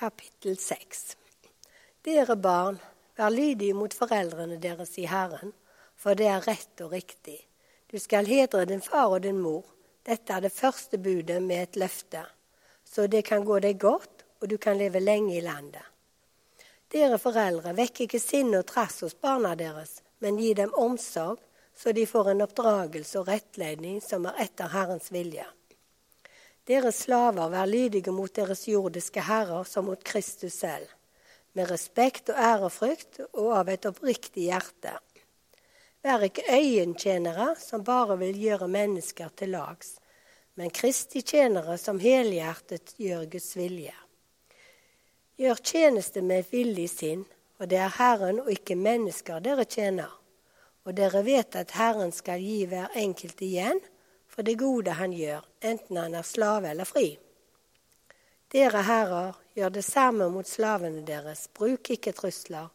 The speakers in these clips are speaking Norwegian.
kapittel 6. Dere barn, vær lydige mot foreldrene deres i Herren, for det er rett og riktig. Du skal hedre din far og din mor. Dette er det første budet med et løfte, så det kan gå deg godt, og du kan leve lenge i landet. Dere foreldre, vekk ikke sinne og trass hos barna deres, men gi dem omsorg, så de får en oppdragelse og rettledning som er etter Herrens vilje. Deres slaver, vær lydige mot deres jordiske herrer som mot Kristus selv, med respekt og ærefrykt og av et oppriktig hjerte. Vær ikke øyentjenere som bare vil gjøre mennesker til lags, men Kristi tjenere som helhjertet gjør Guds vilje. Gjør tjeneste med et villig sinn, og det er Herren og ikke mennesker dere tjener. Og dere vet at Herren skal gi hver enkelt igjen for det gode han gjør, enten han er slave eller fri. Dere herrer, gjør det samme mot slavene deres, bruk ikke trusler.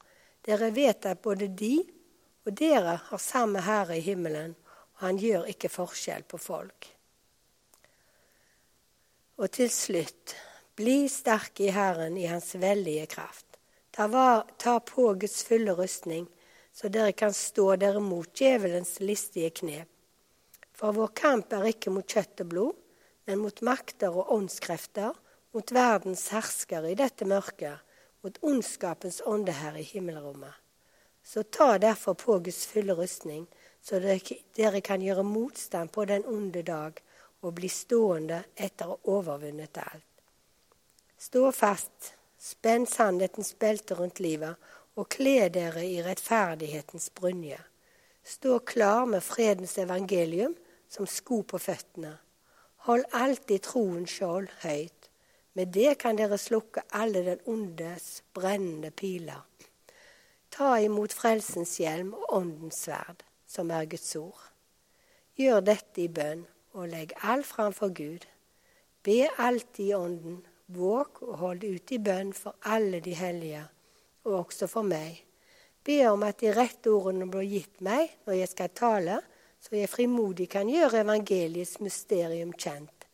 Dere vet at både de og dere har samme Herre i himmelen, og han gjør ikke forskjell på folk. Og til slutt, bli sterke i Herren i Hans veldige kraft. Ta, var, ta på Guds fulle rustning, så dere kan stå dere mot djevelens listige knep. For vår kamp er ikke mot kjøtt og blod, men mot makter og åndskrefter, mot verdens herskere i dette mørket, mot ondskapens ånde her i himmelrommet. Så ta derfor på Guds fulle rustning, så dere kan gjøre motstand på den onde dag og bli stående etter å ha overvunnet alt. Stå fast, spenn sannhetens belte rundt livet og kle dere i rettferdighetens brynje. Stå klar med fredens evangelium som sko på føttene. Hold alltid troens skjold høyt. Med det kan dere slukke alle den ondes brennende piler. Ta imot frelsens hjelm og åndens sverd, som er Guds ord. Gjør dette i bønn, og legg alt framfor Gud. Be alltid i ånden. Våg og hold ut i bønn for alle de hellige, og også for meg. Be om at de rette ordene blir gitt meg når jeg skal tale, så jeg frimodig kan gjøre evangeliets mysterium kjent.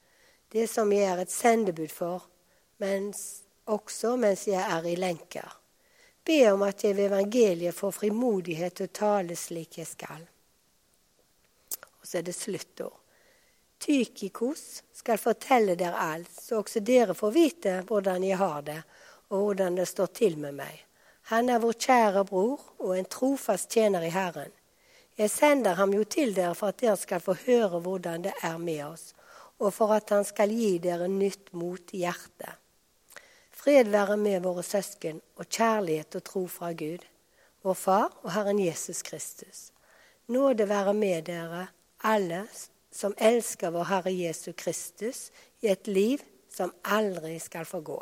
Det som jeg er et sendebud for, mens, også mens jeg er i lenker. Be om at jeg ved evangeliet får frimodighet til å tale slik jeg skal. Og så er det sluttord. Tykikos skal fortelle dere alt, så også dere får vite hvordan jeg har det, og hvordan det står til med meg. Han er vår kjære bror og en trofast tjener i Herren. Jeg sender ham jo til dere for at dere skal få høre hvordan det er med oss, og for at han skal gi dere nytt mot i hjertet. Fred være med våre søsken og kjærlighet og tro fra Gud, vår Far og Herren Jesus Kristus. Nåde være med dere alle som elsker vår Herre Jesu Kristus i et liv som aldri skal få gå.